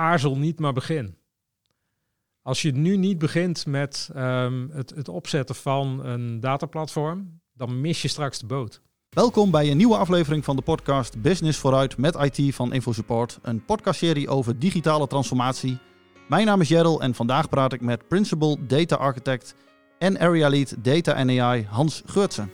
aarzel niet, maar begin. Als je nu niet begint met ehm, het, het opzetten van een dataplatform, dan mis je straks de boot. Welkom bij een nieuwe aflevering van de podcast Business vooruit met IT van InfoSupport. Een podcastserie over digitale transformatie. Mijn naam is Jerrel en vandaag praat ik met Principal Data Architect en Area Lead Data AI Hans Geurtsen.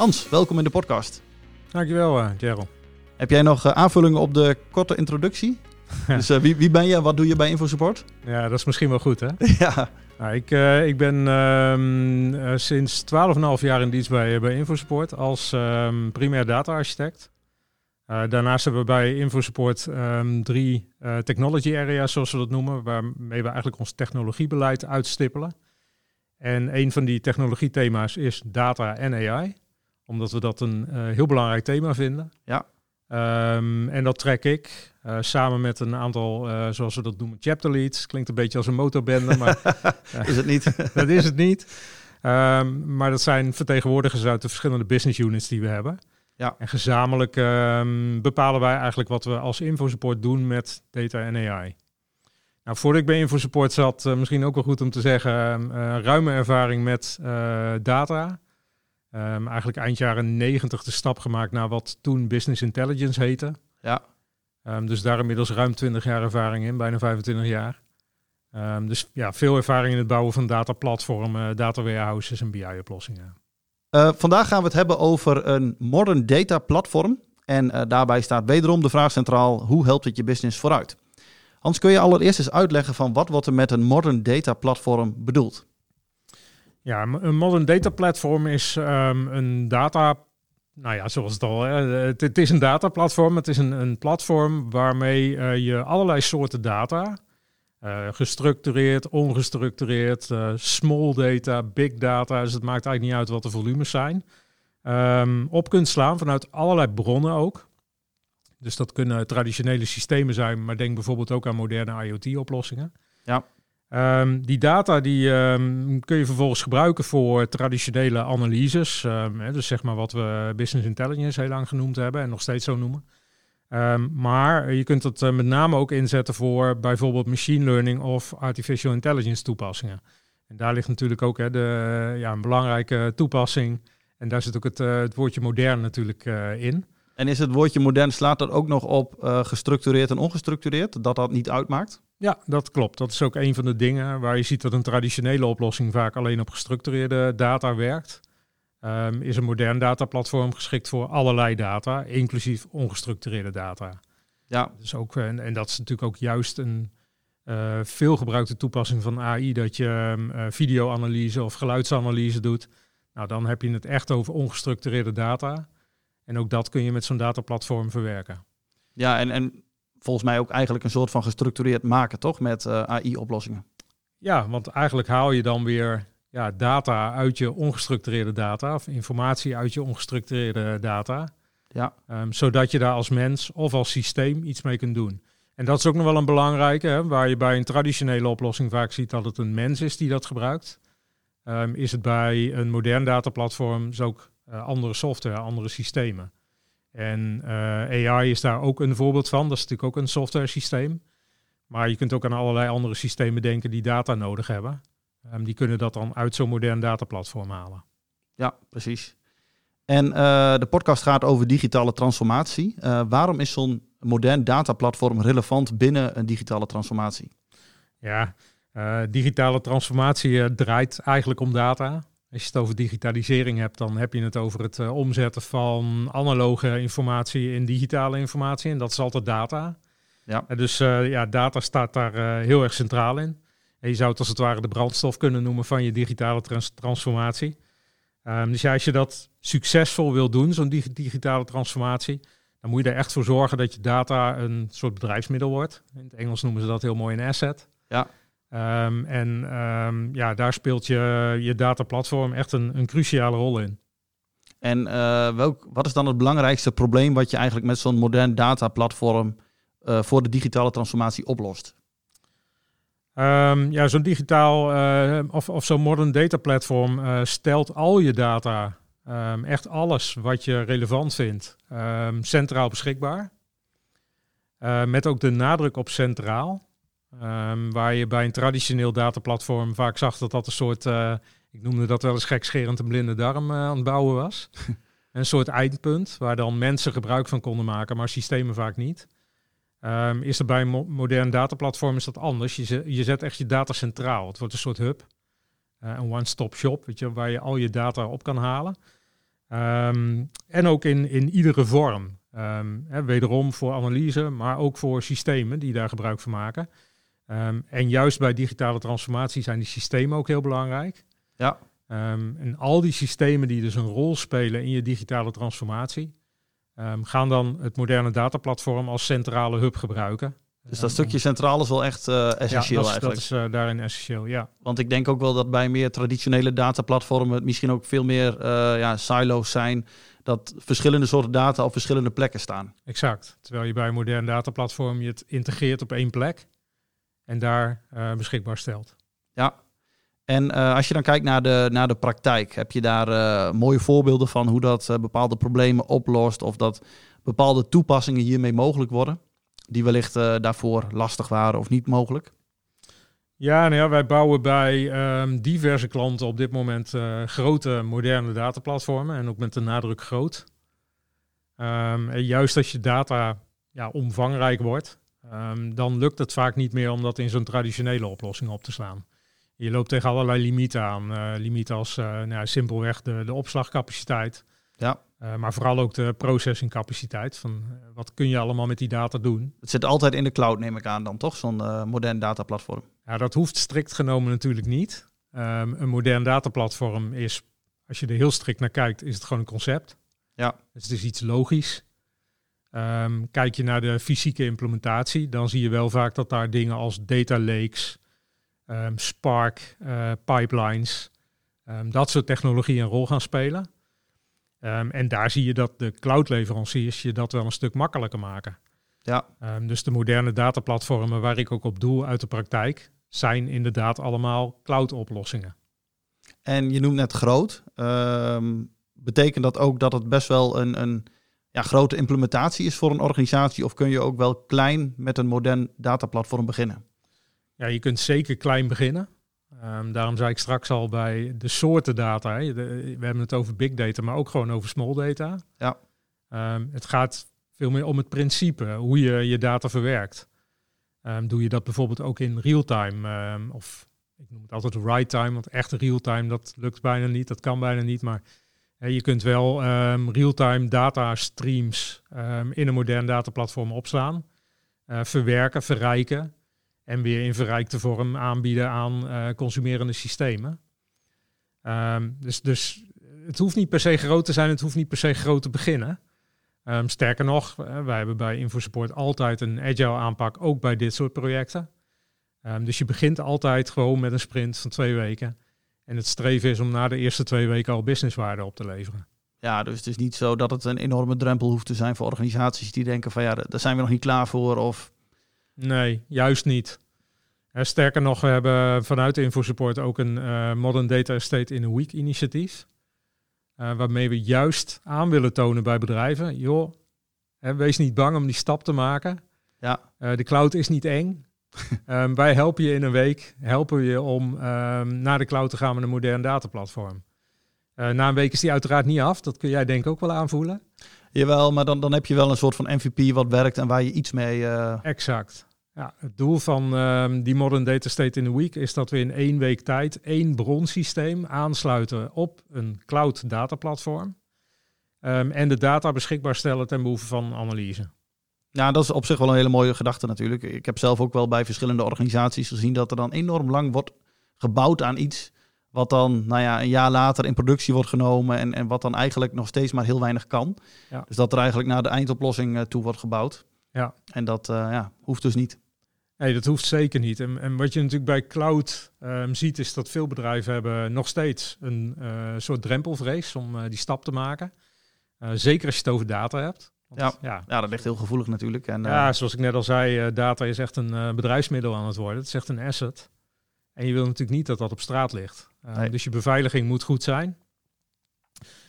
Hans, welkom in de podcast. Dankjewel, uh, Gerald. Heb jij nog uh, aanvullingen op de korte introductie? dus uh, wie, wie, ben je? Wat doe je bij InfoSupport? Ja, dat is misschien wel goed, hè? ja. Nou, ik, ik ben um, sinds 12,5 jaar in dienst bij, bij InfoSupport als um, primair data-architect. daarnaast hebben we bij InfoSupport um, drie technology areas, zoals we dat noemen, waarmee we eigenlijk ons technologiebeleid uitstippelen. En een van die technologiethema's is data en AI omdat we dat een uh, heel belangrijk thema vinden. Ja. Um, en dat trek ik uh, samen met een aantal, uh, zoals we dat noemen, chapter leads. Klinkt een beetje als een motorbende, maar... is het niet? dat is het niet. Um, maar dat zijn vertegenwoordigers uit de verschillende business units die we hebben. Ja. En gezamenlijk um, bepalen wij eigenlijk wat we als InfoSupport doen met data en AI. Nou, voordat ik bij InfoSupport zat, misschien ook wel goed om te zeggen, ruime ervaring met data... Um, eigenlijk eind jaren negentig de stap gemaakt naar wat toen Business Intelligence heette. Ja. Um, dus daar inmiddels ruim 20 jaar ervaring in, bijna 25 jaar. Um, dus ja, veel ervaring in het bouwen van dataplatformen, data warehouses en BI-oplossingen. Uh, vandaag gaan we het hebben over een modern data platform. En uh, daarbij staat wederom de vraag centraal, hoe helpt het je business vooruit? Hans, kun je allereerst eens uitleggen van wat wordt er met een modern data platform bedoeld? Ja, een modern data platform is um, een data. Nou ja, zoals het al. Het, is een dataplatform. Het is een, een platform waarmee uh, je allerlei soorten data. Uh, gestructureerd, ongestructureerd, uh, small data, big data. Dus het maakt eigenlijk niet uit wat de volumes zijn. Um, op kunt slaan vanuit allerlei bronnen ook. Dus dat kunnen traditionele systemen zijn, maar denk bijvoorbeeld ook aan moderne IoT-oplossingen. Ja. Um, die data die, um, kun je vervolgens gebruiken voor traditionele analyses. Um, hè, dus zeg maar wat we business intelligence heel lang genoemd hebben en nog steeds zo noemen. maar je kunt het uh, met name ook inzetten voor bijvoorbeeld machine learning of artificial intelligence toepassingen. En daar ligt natuurlijk ook hè, de, ja, een belangrijke toepassing. En daar zit ook het, uh, het woordje modern natuurlijk uh, in. En is het woordje modern, slaat dat ook nog op gestructureerd en ongestructureerd? Dat dat niet uitmaakt? Ja, dat klopt. Dat is ook een van de dingen waar je ziet dat een traditionele oplossing vaak alleen op gestructureerde data werkt. Um, is een modern dataplatform geschikt voor allerlei data, inclusief ongestructureerde data. Ja. Dus ook, en, en dat is natuurlijk ook juist een uh, veelgebruikte toepassing van AI, dat je uh, videoanalyse of geluidsanalyse doet. Nou, dan heb je het echt over ongestructureerde data. En ook dat kun je met zo'n dataplatform verwerken. Ja, en, en volgens mij ook eigenlijk een soort van gestructureerd maken, toch? Met uh, AI-oplossingen. Ja, want eigenlijk haal je dan weer ja, data uit je ongestructureerde data, of informatie uit je ongestructureerde data. Ja. Um, zodat je daar als mens of als systeem iets mee kunt doen. En dat is ook nog wel een belangrijke, hè, waar je bij een traditionele oplossing vaak ziet dat het een mens is die dat gebruikt. Um, is het bij een modern dataplatform ook uh, andere software, andere systemen. En uh, AI is daar ook een voorbeeld van. Dat is natuurlijk ook een software systeem. Maar je kunt ook aan allerlei andere systemen denken die data nodig hebben. Um, die kunnen dat dan uit zo'n modern dataplatform halen. Ja, precies. En uh, de podcast gaat over digitale transformatie. Uh, waarom is zo'n modern dataplatform relevant binnen een digitale transformatie? Ja, digitale transformatie draait eigenlijk om data. Als je het over digitalisering hebt, dan heb je het over het uh, omzetten van analoge informatie in digitale informatie. En dat is altijd data. Ja. En dus uh, ja, data staat daar uh, heel erg centraal in. En je zou het als het ware de brandstof kunnen noemen van je digitale trans transformatie. Um, dus ja, als je dat succesvol wil doen, zo'n dig digitale transformatie, dan moet je er echt voor zorgen dat je data een soort bedrijfsmiddel wordt. In het Engels noemen ze dat heel mooi een asset. Ja. Um, en um, ja, daar speelt je, je dataplatform echt een, een cruciale rol in. En uh, welk, wat is dan het belangrijkste probleem wat je eigenlijk met zo'n modern dataplatform uh, voor de digitale transformatie oplost? Um, ja, zo'n digitaal uh, of, of zo'n modern data platform stelt al je data, echt alles wat je relevant vindt, centraal beschikbaar. Met ook de nadruk op centraal. Waar je bij een traditioneel dataplatform vaak zag dat dat een soort, ik noemde dat wel eens gekscherend een blinde darm aan het bouwen was. een soort eindpunt waar dan mensen gebruik van konden maken, maar systemen vaak niet. Um, is er bij een mo modern dataplatform is dat anders. Je, je zet echt je data centraal. Het wordt een soort hub. Uh, een one-stop shop, weet je, waar je al je data op kan halen. Um, en ook in, in iedere vorm. Hè, wederom voor analyse, maar ook voor systemen die daar gebruik van maken. En juist bij digitale transformatie zijn die systemen ook heel belangrijk. Ja. en al die systemen die dus een rol spelen in je digitale transformatie, Um, gaan dan het moderne dataplatform als centrale hub gebruiken. Dus dat stukje centraal is wel echt uh, essentieel ja, dat is, eigenlijk. Dat is uh, daarin essentieel, ja. Want ik denk ook wel dat bij meer traditionele dataplatformen het misschien ook veel meer uh, ja, silo's zijn. Dat verschillende soorten data op verschillende plekken staan. Exact. Terwijl je bij een modern dataplatform je het integreert op één plek en daar beschikbaar stelt. Ja, en uh, als je dan kijkt naar de, naar de praktijk, heb je daar uh, mooie voorbeelden van hoe dat bepaalde problemen oplost of dat bepaalde toepassingen hiermee mogelijk worden, die wellicht daarvoor lastig waren of niet mogelijk? Ja, nou ja wij bouwen bij um, diverse klanten op dit moment grote moderne dataplatformen en ook met de nadruk groot. Um, en juist als je data ja, omvangrijk wordt, um, dan lukt het vaak niet meer om dat in zo'n traditionele oplossing op te slaan. Je loopt tegen allerlei limieten aan. Uh, limieten als uh, nou, simpelweg de, de opslagcapaciteit. Ja. Uh, maar vooral ook de processingcapaciteit. Van wat kun je allemaal met die data doen? Het zit altijd in de cloud, neem ik aan dan, toch? Zo'n modern dataplatform. Ja, dat hoeft strikt genomen natuurlijk niet. Um, een modern dataplatform is, als je er heel strikt naar kijkt, is het gewoon een concept. Ja. Dus het is iets logisch. Um, kijk je naar de fysieke implementatie, dan zie je wel vaak dat daar dingen als data lakes, um, Spark, uh, pipelines, um, dat soort technologieën een rol gaan spelen. En daar zie je dat de cloudleveranciers je dat wel een stuk makkelijker maken. Ja. dus de moderne dataplatformen waar ik ook op doel uit de praktijk, zijn inderdaad allemaal cloud-oplossingen. En je noemt net groot. betekent dat ook dat het best wel een, een ja, grote implementatie is voor een organisatie? Of kun je ook wel klein met een modern dataplatform beginnen? Ja, je kunt zeker klein beginnen. Um, daarom zei ik straks al bij de soorten data. Hè. De, we hebben het over big data, maar ook gewoon over small data. Ja. Um, het gaat veel meer om het principe, hoe je je data verwerkt. Um, doe je dat bijvoorbeeld ook in real-time? of ik noem het altijd right-time, want echt real-time, dat lukt bijna niet. Dat kan bijna niet, maar je kunt wel real-time data streams in een modern dataplatform opslaan. Uh, verwerken, verrijken en weer in verrijkte vorm aanbieden aan uh, consumerende systemen. Um, dus, dus het hoeft niet per se groot te zijn, het hoeft niet per se groot te beginnen. Um, sterker nog, uh, wij hebben bij InfoSupport altijd een agile aanpak, ook bij dit soort projecten. Um, dus je begint altijd gewoon met een sprint van twee weken. En het streven is om na de eerste twee weken al businesswaarde op te leveren. Ja, dus het is niet zo dat het een enorme drempel hoeft te zijn voor organisaties die denken van ja, daar zijn we nog niet klaar voor of Nee, juist niet. sterker nog, we hebben vanuit InfoSupport ook een uh, Modern Data Estate in a Week initiatief. Uh, waarmee we juist aan willen tonen bij bedrijven. Joh, hè, wees niet bang om die stap te maken. Ja. Uh, de cloud is niet eng. Um, wij helpen je in een week, helpen je om um, naar de cloud te gaan met een modern dataplatform. na een week is die uiteraard niet af. Dat kun jij denk ik ook wel aanvoelen. Jawel, maar dan, dan heb je wel een soort van MVP wat werkt en waar je iets mee... Exact. Ja, het doel van um, die Modern Data State in a Week is dat we in één week tijd één bronsysteem aansluiten op een cloud dataplatform. Um, en de data beschikbaar stellen ten behoeve van analyse. Ja, dat is op zich wel een hele mooie gedachte natuurlijk. Ik heb zelf ook wel bij verschillende organisaties gezien dat er dan enorm lang wordt gebouwd aan iets. Wat dan nou ja, een jaar later in productie wordt genomen en, en wat dan eigenlijk nog steeds maar heel weinig kan. Ja. Dus dat er eigenlijk naar de eindoplossing uh, toe wordt gebouwd. Ja. En dat uh, ja, hoeft dus niet. Nee, dat hoeft zeker niet. En, en wat je natuurlijk bij cloud um, ziet, is dat veel bedrijven hebben nog steeds een uh, soort drempelvrees om uh, die stap te maken. zeker als je het over data hebt. Want, Ja. ja. Ja, dat ligt heel gevoelig natuurlijk. En, eh, Ja, zoals ik net al zei, eh, data is echt een eh, bedrijfsmiddel aan het worden. Het is echt een asset. En je wil natuurlijk niet dat dat op straat ligt. Eh, Nee. Dus je beveiliging moet goed zijn.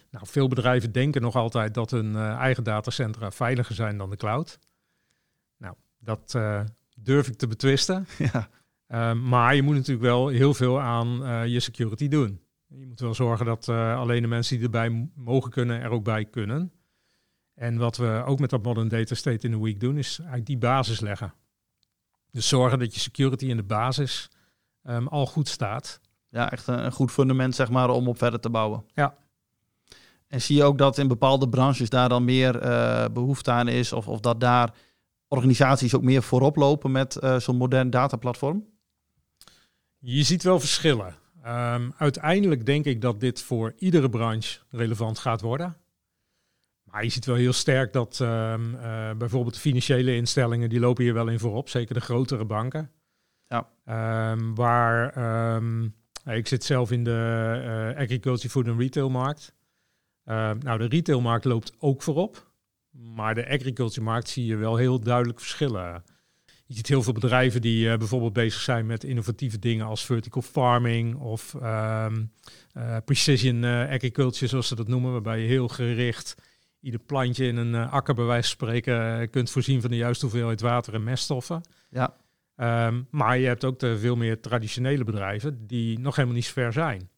Nou, veel bedrijven denken nog altijd dat hun eh, eigen datacentra veiliger zijn dan de cloud. Nou, dat eh, durf ik te betwisten. ja. Eh, maar je moet natuurlijk wel heel veel aan eh, je security doen. Je moet wel zorgen dat eh, alleen de mensen die erbij mogen kunnen, er ook bij kunnen. En wat we ook met dat Modern Data State in the Week doen, is eigenlijk die basis leggen. Dus zorgen dat je security in de basis ehm, al goed staat. ja, echt een, een goed fundament zeg maar om op verder te bouwen. Ja. En zie je ook dat in bepaalde branches daar dan meer eh, behoefte aan is? Of, of dat daar organisaties ook meer voorop lopen met eh, zo'n modern dataplatform? Je ziet wel verschillen. Ehm, uiteindelijk denk ik dat dit voor iedere branche relevant gaat worden. Maar je ziet wel heel sterk dat ehm, eh, bijvoorbeeld de financiële instellingen, die lopen hier wel in voorop. Zeker de grotere banken. Ja. Ehm, waar, ehm, ik zit zelf in de eh, agriculture, food en retailmarkt. Nou, de retailmarkt loopt ook voorop. Maar de agriculture markt zie je wel heel duidelijk verschillen. Je ziet heel veel bedrijven die eh, bijvoorbeeld bezig zijn met innovatieve dingen als vertical farming of eh, precision eh, agriculture, zoals ze dat noemen, waarbij je heel gericht ieder plantje in een eh, akker bij wijze van spreken eh, kunt voorzien van de juiste hoeveelheid water en meststoffen. Ja. Ehm, maar je hebt ook de veel meer traditionele bedrijven die nog helemaal niet zo ver zijn.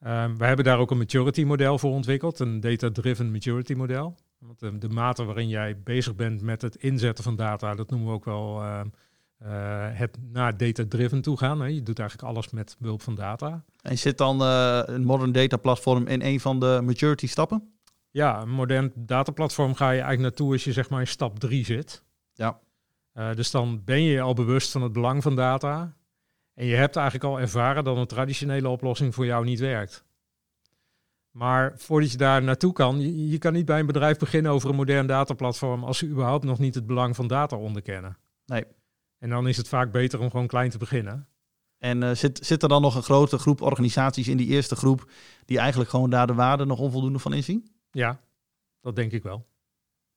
Ehm, we hebben daar ook een maturity model voor ontwikkeld, een data-driven maturity model. Want de, de mate waarin jij bezig bent met het inzetten van data, dat noemen we ook wel ehm, eh, het naar data-driven toe gaan. Hè. Je doet eigenlijk alles met behulp van data. En zit dan een modern data platform in een van de maturity stappen? Ja, een modern dataplatform ga je eigenlijk naartoe als je zeg maar in stap 3 zit. Ja. Eh, dus dan ben je al bewust van het belang van data. En je hebt eigenlijk al ervaren dat een traditionele oplossing voor jou niet werkt. Maar voordat je daar naartoe kan, je, je kan niet bij een bedrijf beginnen over een modern dataplatform als ze überhaupt nog niet het belang van data onderkennen. Nee. En dan is het vaak beter om gewoon klein te beginnen. En eh, zit, zit er dan nog een grote groep organisaties in die eerste groep die eigenlijk gewoon daar de waarde nog onvoldoende van inzien? Ja, dat denk ik wel.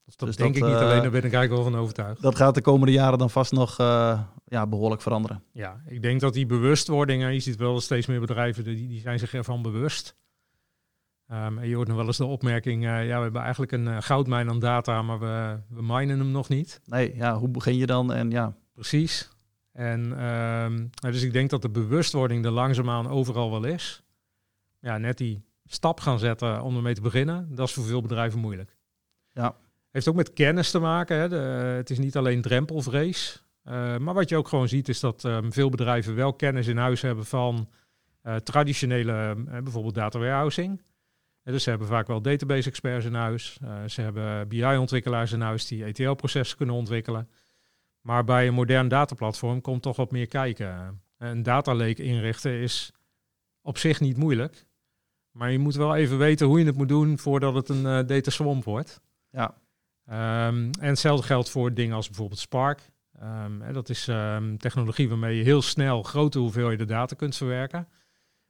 Dus dat Dus denk dat, ik niet eh, alleen, daar ben ik eigenlijk wel van overtuigd. Dat gaat de komende jaren dan vast nog eh, ja, behoorlijk veranderen. Ja, ik denk dat die bewustwording, je ziet wel steeds meer bedrijven die, die zijn zich ervan bewust. Ehm, en je hoort nog wel eens de opmerking, eh, ja, we hebben eigenlijk een goudmijn aan data, maar we, we minen hem nog niet. Nee, ja, hoe begin je dan? En ja, Precies. En ehm, nou, dus ik denk dat de bewustwording er langzaamaan overal wel is. Ja, net die stap gaan zetten om ermee te beginnen, dat is voor veel bedrijven moeilijk. Ja. Heeft ook met kennis te maken. Hè. De, het is niet alleen drempelvrees. Eh, maar wat je ook gewoon ziet is dat ehm, veel bedrijven wel kennis in huis hebben van eh, traditionele, eh, bijvoorbeeld data warehousing. Eh, dus ze hebben vaak wel database experts in huis. Eh, ze hebben BI-ontwikkelaars in huis die ETL-processen kunnen ontwikkelen. Maar bij een modern dataplatform komt toch wat meer kijken. Een data lake inrichten is op zich niet moeilijk. Maar je moet wel even weten hoe je het moet doen voordat het een eh, data swamp wordt. Ja. Ehm, en hetzelfde geldt voor dingen als bijvoorbeeld Spark. Ehm, hè, dat is ehm, technologie waarmee je heel snel grote hoeveelheden data kunt verwerken.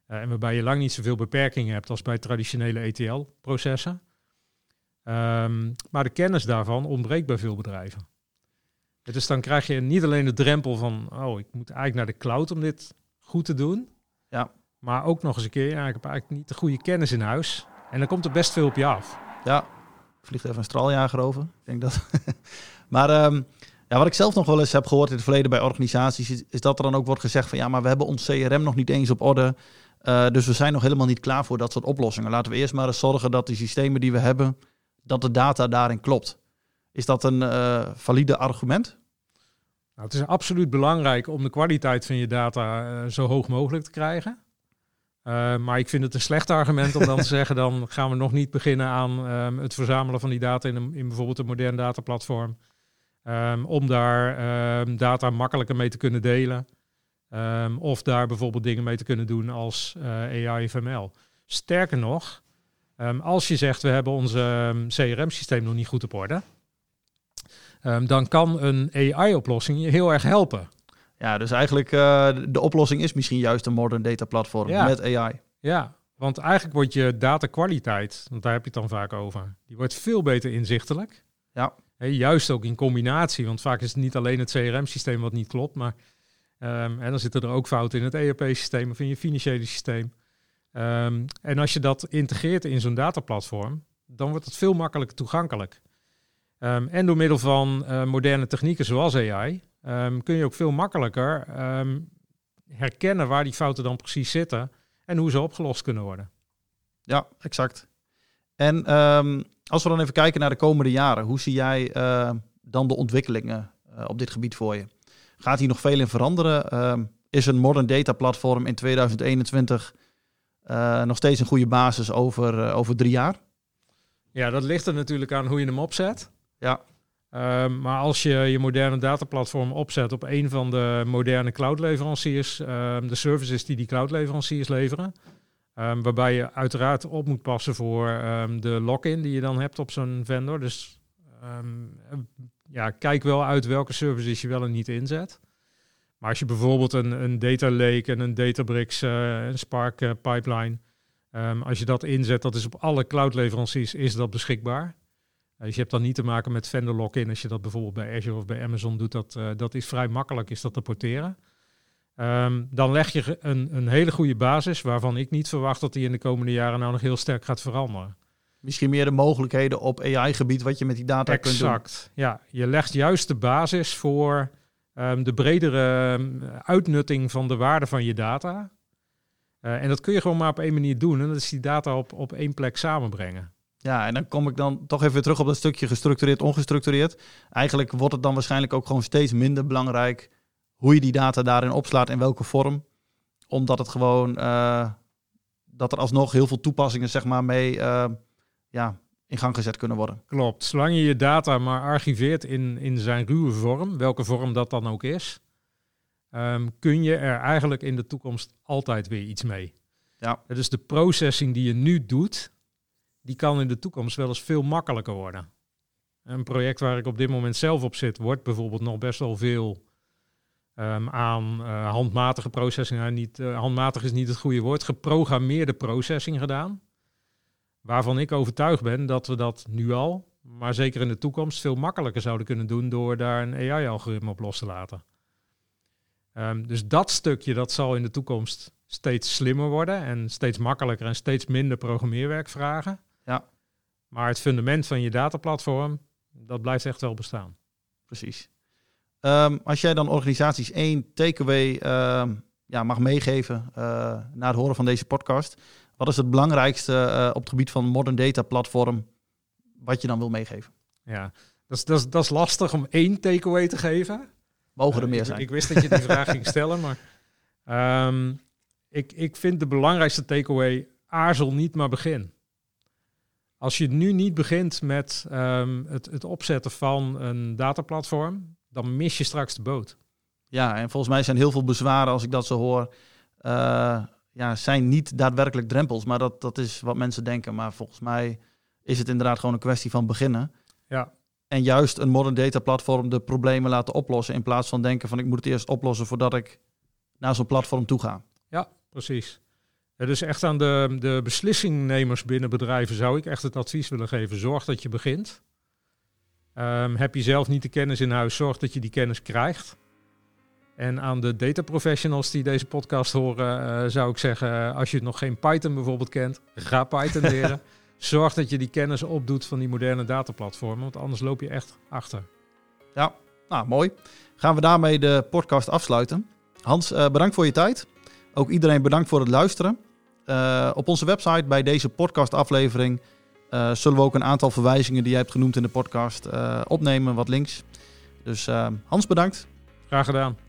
Eh, en waarbij je lang niet zoveel beperkingen hebt als bij traditionele ETL-processen. Maar de kennis daarvan ontbreekt bij veel bedrijven. Dus dan krijg je niet alleen de drempel van, oh, ik moet eigenlijk naar de cloud om dit goed te doen. Ja. Maar ook nog eens een keer, ja, ik heb eigenlijk niet de goede kennis in huis. En dan komt er best veel op je af. ja, vliegt even een straaljager over. Ik denk dat. maar ehm, ja, wat ik zelf nog wel eens heb gehoord in het verleden bij organisaties, is, is dat er dan ook wordt gezegd van ja, maar we hebben ons CRM nog niet eens op orde. Eh, dus we zijn nog helemaal niet klaar voor dat soort oplossingen. Laten we eerst maar eens zorgen dat de systemen die we hebben, dat de data daarin klopt. Is dat een eh, valide argument? Nou, het is absoluut belangrijk om de kwaliteit van je data eh, zo hoog mogelijk te krijgen. Eh, maar ik vind het een slecht argument om dan te zeggen, dan gaan we nog niet beginnen aan ehm, het verzamelen van die data in, een, in bijvoorbeeld een modern dataplatform. Ehm, om daar ehm, data makkelijker mee te kunnen delen. Of daar bijvoorbeeld dingen mee te kunnen doen als eh, AI of ML. Sterker nog, als je zegt we hebben ehm, CRM-systeem nog niet goed op orde, dan kan een AI-oplossing je heel erg helpen. Ja, dus eigenlijk uh, de oplossing is misschien juist een modern data platform Ja. met AI. Ja, want eigenlijk wordt je datakwaliteit, want daar heb je het dan vaak over, die wordt veel beter inzichtelijk. Ja. juist ook in combinatie, want vaak is het niet alleen het CRM-systeem wat niet klopt, maar um, en dan zitten er ook fouten in het ERP-systeem of in je financiële systeem. Um, en als je dat integreert in zo'n dataplatform, dan wordt het veel makkelijker toegankelijk. Um, en door middel van uh, moderne technieken zoals AI kun je ook veel makkelijker herkennen waar die fouten dan precies zitten en hoe ze opgelost kunnen worden. Ja, exact. En um, als we dan even kijken naar de komende jaren, hoe zie jij uh, dan de ontwikkelingen uh, op dit gebied voor je? Gaat hier nog veel in veranderen? Is een modern data platform in 2021 uh, nog steeds een goede basis over, over drie jaar? Ja, dat ligt er natuurlijk aan hoe je hem opzet. Ja. Um, maar als je je moderne dataplatform opzet op een van de moderne cloudleveranciers, de services die die cloudleveranciers leveren, Um, waarbij je uiteraard op moet passen voor de lock-in die je dan hebt op zo'n vendor. Dus ja, kijk wel uit welke services je wel en niet inzet. Maar als je bijvoorbeeld een, een data lake en een Databricks, uh, een Spark uh, pipeline, als je dat inzet, dat is op alle cloud-leveranciers is dat beschikbaar. Uh, dus je hebt dan niet te maken met vendor lock-in. Als je dat bijvoorbeeld bij Azure of bij Amazon doet, dat, dat is vrij makkelijk, is dat te porteren. Um, dan leg je een, een hele goede basis waarvan ik niet verwacht dat die in de komende jaren nou nog heel sterk gaat veranderen. Misschien meer de mogelijkheden op AI-gebied wat je met die data exact. kunt doen. Exact. Ja, je legt juist de basis voor um, de bredere um, uitnutting van de waarde van je data. Uh, en dat kun je gewoon maar op één manier doen. En dat is die data op, op één plek samenbrengen. Ja, en dan kom ik dan toch even terug op dat stukje gestructureerd, ongestructureerd. Eigenlijk wordt het dan waarschijnlijk ook gewoon steeds minder belangrijk hoe je die data daarin opslaat in welke vorm. Omdat het gewoon, uh, dat er alsnog heel veel toepassingen zeg maar mee uh, ja, in gang gezet kunnen worden. Klopt. Zolang je je data maar archiveert in, in zijn ruwe vorm, welke vorm dat dan ook is, um, kun je er eigenlijk in de toekomst altijd weer iets mee. Ja. Dus de processing die je nu doet, die kan in de toekomst wel eens veel makkelijker worden. Een project waar ik op dit moment zelf op zit, wordt bijvoorbeeld nog best wel veel um, aan uh, handmatige processing. Nou, niet, uh, handmatig is niet het goede woord. Geprogrammeerde processing gedaan. Waarvan ik overtuigd ben dat we dat nu al, maar zeker in de toekomst, veel makkelijker zouden kunnen doen door daar een AI-algoritme op los te laten. Um, dus dat stukje dat zal in de toekomst steeds slimmer worden en steeds makkelijker en steeds minder programmeerwerk vragen. Ja. Maar het fundament van je dataplatform, dat blijft echt wel bestaan. Precies. Um, als jij dan organisaties één takeaway um, ja, mag meegeven uh, na het horen van deze podcast, wat is het belangrijkste uh, op het gebied van modern data platform wat je dan wil meegeven? Ja, dat is, dat is, dat is lastig om één takeaway te geven. Mogen er meer uh, zijn? Ik, ik, wist dat je die vraag ging stellen, maar um, ik, ik vind de belangrijkste takeaway aarzel niet, maar begin. Als je nu niet begint met het, het opzetten van een dataplatform, dan mis je straks de boot. Ja, en volgens mij zijn heel veel bezwaren, als ik dat zo hoor, uh, ja, zijn niet daadwerkelijk drempels. Maar dat, dat is wat mensen denken. Maar volgens mij is het inderdaad gewoon een kwestie van beginnen. Ja. En juist een modern data platform de problemen laten oplossen. In plaats van denken van ik moet het eerst oplossen voordat ik naar zo'n platform toe ga. Ja, precies. Ja, dus echt aan de, de beslissingnemers binnen bedrijven zou ik echt het advies willen geven. Zorg dat je begint. Um, heb je zelf niet de kennis in huis, zorg dat je die kennis krijgt. En aan de data professionals die deze podcast horen, uh, zou ik zeggen, als je nog geen Python bijvoorbeeld kent, ga Python leren. zorg dat je die kennis opdoet van die moderne dataplatformen, want anders loop je echt achter. Ja, nou mooi. Gaan we daarmee de podcast afsluiten. Hans, uh, bedankt voor je tijd. Ook iedereen bedankt voor het luisteren. Uh, op onze website bij deze podcastaflevering uh, zullen we ook een aantal verwijzingen die jij hebt genoemd in de podcast uh, opnemen, wat links. Dus Hans, bedankt. Graag gedaan.